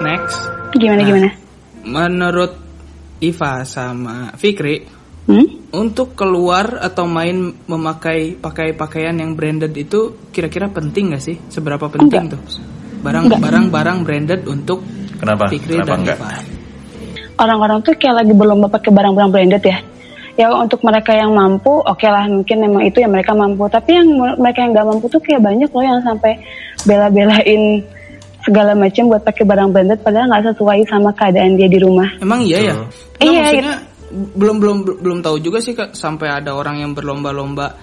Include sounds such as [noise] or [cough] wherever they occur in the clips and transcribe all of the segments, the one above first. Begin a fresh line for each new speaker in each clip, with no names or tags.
Next.
Gimana gimana?
Menurut Iva sama Fikri,
Hmm?
untuk keluar atau main memakai pakai pakaian yang branded itu kira-kira penting gak sih? Seberapa penting tuh?
Enggak.
barang barang branded untuk
Kenapa?
Fikri
Kenapa
dan
enggak?
Iva.
Orang-orang tuh kayak lagi berlomba pakai barang-barang branded ya. Ya untuk mereka yang mampu, oke lah mungkin memang itu yang mereka mampu. Tapi yang mereka yang nggak mampu tuh kayak banyak loh yang sampai bela-belain segala macam buat pakai barang branded padahal nggak sesuai sama keadaan dia di rumah.
Emang iya ya? Nggak,
Iya,
maksudnya belum belum belum tahu juga sih Kak, sampai ada orang yang berlomba-lomba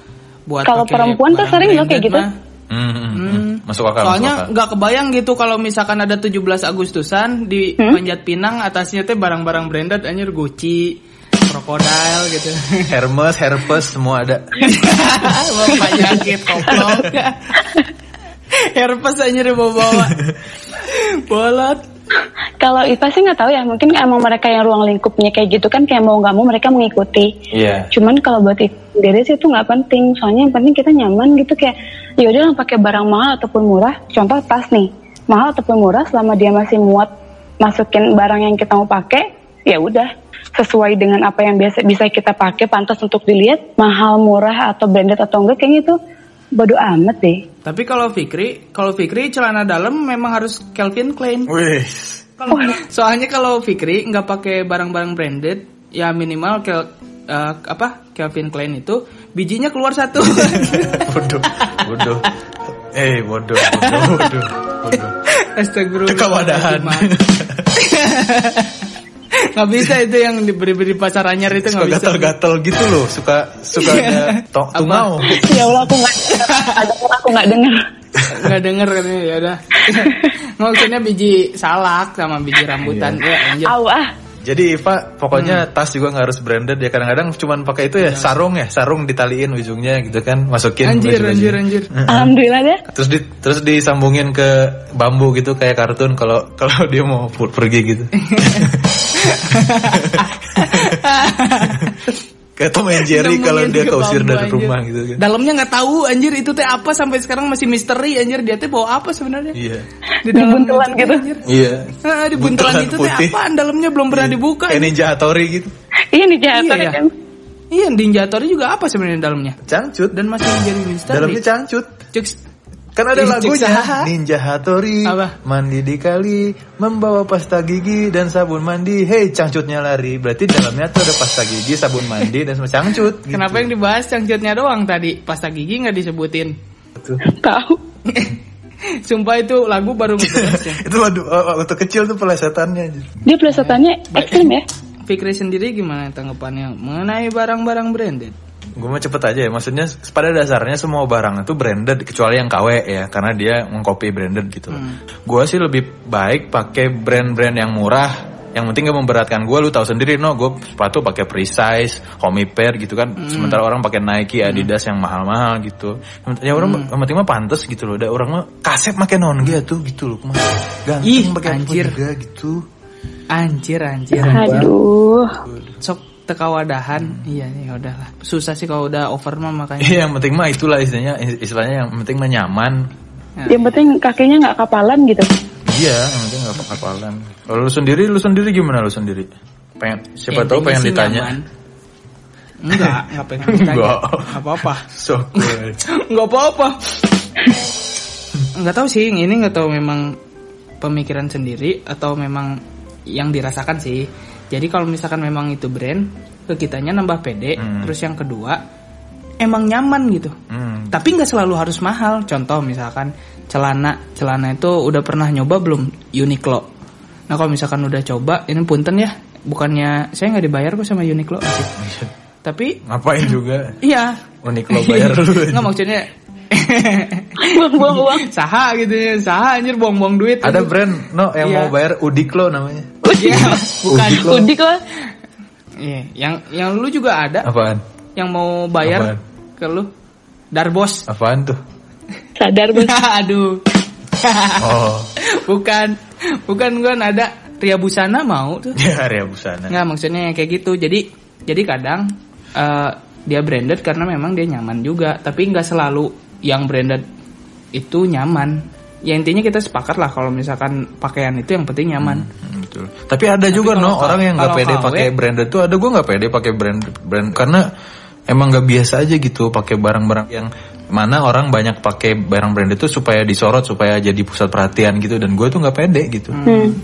buat
Kalau perempuan tuh sering loh kayak gitu.
mah.
Hmm, hmm, hmm. Masuk akal.
Soalnya
masuk akal.
nggak kebayang gitu kalau misalkan ada 17 Agustusan di
Hmm?
Panjat Pinang atasnya teh barang-barang branded anjir Gucci, Crocodile gitu. [laughs]
Hermes, Herpes semua ada. [laughs]
Bapak penyakit koplok. [laughs] Herpes anjir bawa-bawa. Bolot. [laughs]
Kalau Iva sih nggak tahu ya, mungkin emang mereka yang ruang lingkupnya kayak gitu kan kayak mau nggak mau mereka mengikuti.
Iya.
Cuman kalau buat sendiri sih itu nggak penting, soalnya yang penting kita nyaman gitu kayak ya udah lah pakai barang mahal ataupun murah. Contoh tas nih, mahal ataupun murah selama dia masih muat masukin barang yang kita mau pakai, ya udah sesuai dengan apa yang biasa bisa kita pakai, pantas untuk dilihat mahal, murah atau branded atau enggak kayaknya itu bodo amat deh.
Tapi kalau Fikri, kalau Fikri celana dalam memang harus Calvin Klein.
Wih.
Kalau- [laughs] soalnya kalau Fikri nggak pakai barang-barang branded, ya minimal Kel, eh, apa Calvin Klein itu bijinya keluar satu. [laughs]
Bodoh. Bodoh. Eh, bodoh, bodoh, bodoh, bodoh.
Astagfirullah.
Kewadahan. [laughs]
Nggak bisa itu yang diberi-beri pacar anyar itu
Suka
nggak bisa.
gatal-gatal gitu loh, suka suka
Iya.
ada to-
Apa?
tungau.
ya Allah aku nggak ada aku nggak dengar.
Nggak denger katanya ya udah. [laughs] Maksudnya biji salak sama biji rambutan
Iya.
ya anjir.
Ah.
Jadi Iva
Hmm.
pokoknya tas juga nggak harus branded ya kadang-kadang cuman pakai itu ya sarung ya sarung ditaliin ujungnya gitu kan masukin
Anjir anjir anjir.
Alhamdulillah deh.
terus di terus disambungin ke bambu gitu kayak kartun kalau kalau dia mau pergi gitu [laughs] [laughs] kayak Tom and Jerry kalau dia
ke
keusir dari
anjir.
rumah gitu kan
Dalamnya nggak tahu anjir itu teh apa sampai sekarang masih misteri anjir dia teh bawa apa sebenarnya?
iya
Di dalam
buntelan gitu.
Anjir.
iya
Ah, di buntelan itu teh
putih.
apaan dalamnya belum pernah dibuka.
kayak ninja Hattori gitu
Iya nih jahat
Iya, ya.
kan.
Iya, Ninja juga apa sebenarnya dalamnya?
cangcut
Dan masih menjadi misteri.
dalamnya cangcut
Cuk,
Kan ada lagunya. Ninja Hattori
Apa?
Mandi di kali Membawa pasta gigi dan sabun mandi Hei cangcutnya lari Berarti dalamnya tuh ada pasta gigi, sabun mandi dan semua cangcut gitu.
Kenapa yang dibahas cangcutnya doang tadi? Pasta gigi nggak disebutin.
Tahu. [laughs]
Sumpah itu lagu baru ngebahas [laughs] ya.
Itu waktu, waktu kecil tuh pelesetannya.
Dia pelesetannya ekstrim ya.
Fikri sendiri gimana tanggapannya mengenai barang-barang branded?
Gue mau cepet aja ya Maksudnya pada dasarnya semua barang itu branded Kecuali yang KW ya Karena dia mengcopy branded gitu
Hmm.
Gue sih lebih baik pakai brand-brand yang murah yang penting gak memberatkan gue lu tahu sendiri no gue sepatu pakai precise homie pair gitu kan
Hmm.
sementara orang pakai Nike Adidas yang mahal-mahal gitu ya orang
Hmm.
yang penting mah pantas gitu loh ada orang mah kasep pakai non tuh gitu loh ganteng
Ih,
pakai
anjir.
juga gitu
Anjir anjir.
Aduh.
Sok teka wadahan. Iya ya udahlah. Susah sih kalau udah over mah makanya.
Iya, yang penting mah itulah istilahnya istilahnya yang penting mah nyaman
Yang penting kakinya nggak kapalan gitu.
Iya, yang penting gak kapalan. Kalau lu sendiri, lu sendiri gimana lu sendiri? Pengen, siapa tahu pengen
sih
ditanya.
nyaman. Enggak, enggak pengen ditanya.
Enggak.
Enggak apa-apa.
So cool. [laughs]
Enggak apa-apa. Enggak tahu sih, ini enggak tahu memang pemikiran sendiri atau memang yang dirasakan sih. Jadi kalau misalkan memang itu brand, ke kitanya nambah pede.
Hmm.
Terus yang kedua, emang nyaman gitu.
Hmm.
Tapi nggak selalu harus mahal. Contoh misalkan celana, celana itu udah pernah nyoba belum Uniqlo. Nah kalau misalkan udah coba, ini punten ya, bukannya saya nggak dibayar kok sama Uniqlo. [laughs] Tapi
Ngapain [laughs] juga?
iya.
Unik lo [laughs] bayar lu.
Nggak maksudnya
Buang-buang uang.
saha gitu ya, saha anjir buang-buang duit.
Ada brand no yang
Iya.
mau bayar Udiklo namanya.
Iya, bukan.
Uniqlo.
Udik lah.
Iya, yang yang lu juga ada
Apaan?
yang mau bayar
Apaan?
ke lu. Darbos. [laughs]
Apaan tuh?
Sadar bos. [laughs]
Aduh.
Oh. [laughs]
bukan bukan kan ada Ria Busana mau tuh.
Ya area busana.
Nggak maksudnya kayak gitu. Jadi jadi kadang eh, dia branded karena memang dia nyaman juga, tapi nggak selalu yang branded itu nyaman. Ya intinya kita sepakat lah kalau misalkan pakaian itu yang penting nyaman.
Hmm, betul. Tapi ada juga
kalau
no orang yang nggak pede pakai branded tuh ada gue nggak pede pakai brand brand karena emang nggak biasa aja gitu pakai barang-barang yang mana orang banyak pakai barang branded itu supaya disorot supaya jadi pusat perhatian gitu dan gue tuh nggak pede gitu.
Hmm.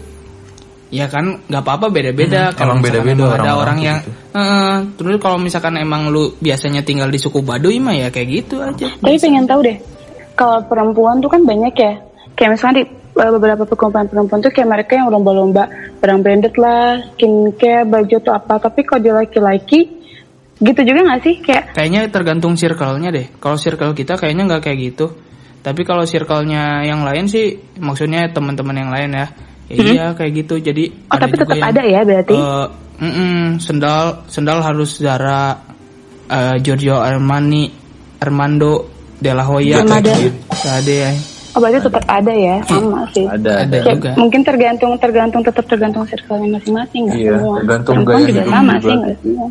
Ya kan nggak apa-apa beda-beda.
Hmm,
Kalau misalkan
beda-beda
emang ada
orang-orang
orang
kayak
yang
gitu.
Heeh, terus kalau misalkan emang lu biasanya tinggal di suku Baduy mah ya kayak gitu aja.
Tapi pengen tahu deh, kalau perempuan tuh kan banyak ya. Kayak misalnya di beberapa perkumpulan perempuan tuh kayak mereka yang lomba-lomba barang branded lah, skincare, baju atau apa. Tapi kalau di laki-laki, gitu juga gak sih? Kayak
Kayaknya tergantung circle-nya deh. Kalau circle kita kayaknya nggak kayak gitu. Tapi kalau circle-nya yang lain sih, maksudnya teman-teman yang lain ya, ya iya kayak gitu. Jadi
oh tapi tetap
yang,
ada ya berarti.
eh, mm-mm, sendal sendal harus Zara, eh, Giorgio Armani, Armando De La Hoya,
Belum ada.
Nggak ada ya.
Oh berarti tetap ada ya, sama sih.
Ada
Ada
Kayak
juga.
mungkin tergantung tergantung tetap tergantung circle-nya masing-masing
Iya,
semua.
tergantung gaya
juga
hidup
sama
juga.
sih nggak semua.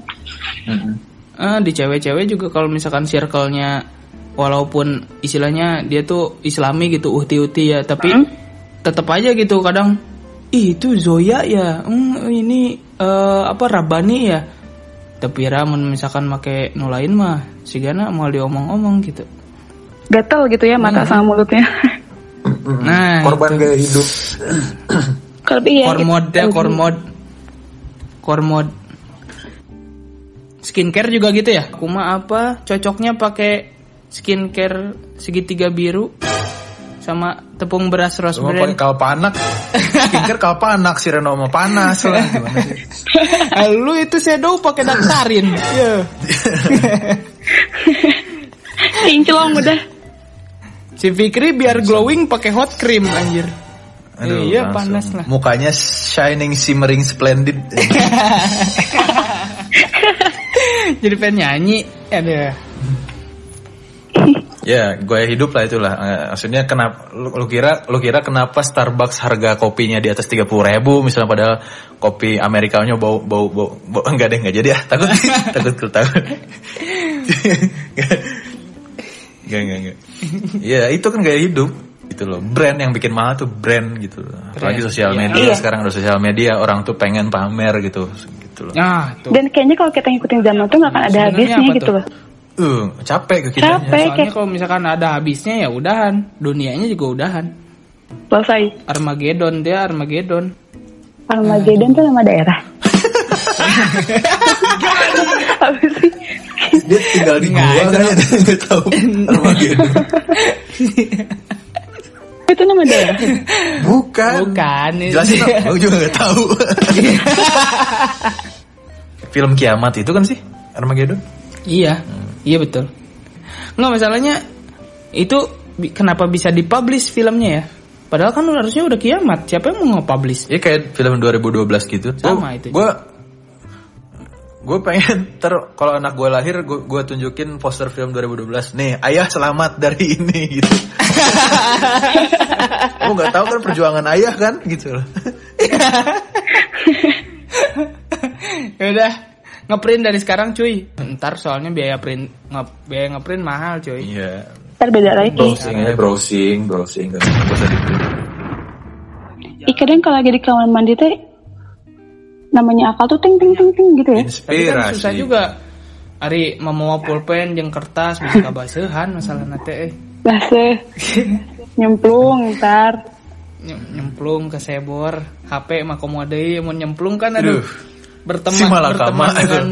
Mm-mm.
Eh, di cewek-cewek juga kalau misalkan circle-nya walaupun istilahnya dia tuh islami gitu uhti-uhti ya tapi tetap aja gitu kadang ih itu Zoya ya hmm, ini eh, apa Rabani ya tapi ramun misalkan make nu lain mah sigana mau diomong-omong gitu
Gatel gitu ya mata sama mulutnya.
nah
Korban gaya hidup.
Kalau iya.
kormod ya
itu-
kormod kormod skincare juga gitu ya kuma apa cocoknya pakai skincare segitiga biru sama tepung beras rose
Cuma
brand
pakai kalpanak. Skincare kalpanak si Reno mau panas lah gimana sih?
Ah, lu itu shadow pakai daktarin [laughs] ya
Kinclong udah.
Si Fikri biar glowing pakai hot cream anjir
Aduh,
iya
langsung.
panas lah
Mukanya shining shimmering splendid. [laughs]
jadi pengen nyanyi ada [laughs]
ya, gaya hidup lah itulah. Eh, maksudnya kenapa lu, lu kira lu kira kenapa Starbucks harga kopinya di atas 30.000 ribu misalnya padahal kopi Amerikanya bau bau bau, bau [laughs] enggak deh enggak jadi ah takut takut takut takut. Enggak enggak enggak. Ya, itu kan gaya hidup gitu loh. Brand yang bikin mahal tuh brand gitu. Apalagi
Brand.
sosial
Iya.
media
Iya.
sekarang udah sosial media orang tuh pengen pamer gitu gitu loh.
nah tuh
Dan kayaknya kalau kita ngikutin zaman tuh nggak akan ada habisnya gitu
tuh?
loh.
Uh, capek ke kita.
Capek.
soalnya
kayak-
kalau misalkan ada habisnya ya udahan dunianya juga udahan
Selesai.
Armageddon dia Armageddon
Armageddon tuh nama daerah. [laughs] Apa sih?
Dia tinggal di
Nggak,
gua kan dia nggak tahu Armageddon.
Itu nama daerah.
Bukan.
bukan
Jelasin dong, gua juga nggak tahu. Film kiamat itu kan sih Armageddon.
iya iya betul nggak masalahnya itu kenapa bisa dipublish filmnya ya padahal kan harusnya udah kiamat siapa yang mau nge-publish
Ya kayak film 2012 gitu.
Sama itu.
Gue gue pengen [laughs] ter kalau anak gue lahir gue gue tunjukin poster film 2012 nih ayah selamat dari [laughs] ini gitu. [laughs] Kamu nggak tahu kan perjuangan ayah kan gitu loh.
ya udah ngeprint dari sekarang cuy ntar soalnya biaya print nge biaya ngeprint mahal cuy
Iya.
Ntar beda lagi.
Browsing aja browsing browsing nggak nggak usah di
Ih kadang kalau lagi di kamar mandi teh namanya akal tuh ting ting ting ting gitu ya.
tapi kan
Inspirasi.
susah juga Ari memawa pulpen jeung kertas bisa [laughs] kabasehan masalah nate eh
Bahasa [laughs] nyemplung ntar.
Nyem- nyemplung ke sebor HP mah komo deui mun nyemplung kan aduh
Aduh.
berteman
Si malakama
berteman dengan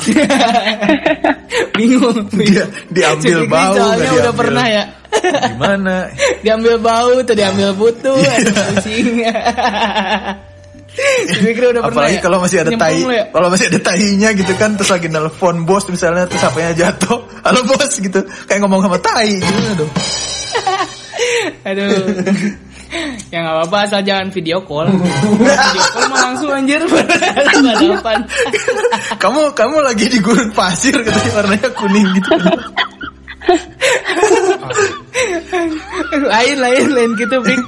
[laughs] bingung,
Dia diambil bau
soalnya
nggak
udah
diambil.
pernah ya
Gimana?
diambil bau tuh diambil butuh
Iya.
Aduh, Si Fikri udah pernah
Apalagi
ya?
kalau masih ada tai,
ya?
kalau masih ada tainya gitu kan, terus lagi nelfon bos misalnya, terus HP-nya jatuh, [laughs] halo bos gitu, kayak ngomong sama tai gitu dong. [laughs]
Aduh. ya nggak apa-apa asal jangan video call. [laughs] video call mah langsung anjir
kamu kamu lagi di gurun pasir katanya warnanya kuning gitu.
lain lain lain gitu Bik.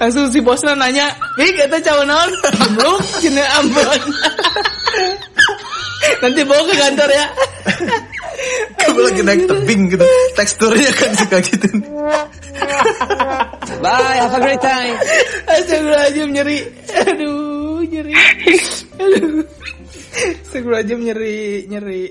Langsung si bosnya nanya, "Ih, kata cawan naon?" Belum, jenis Ambon. Nanti bawa ke kantor ya.
Kamu lagi naik tebing gitu. Teksturnya kan suka gitu.
Bye, have a great time.
Astagfirullahaladzim nyeri. Aduh, nyeri. Aduh. Astagfirullahaladzim nyeri, nyeri.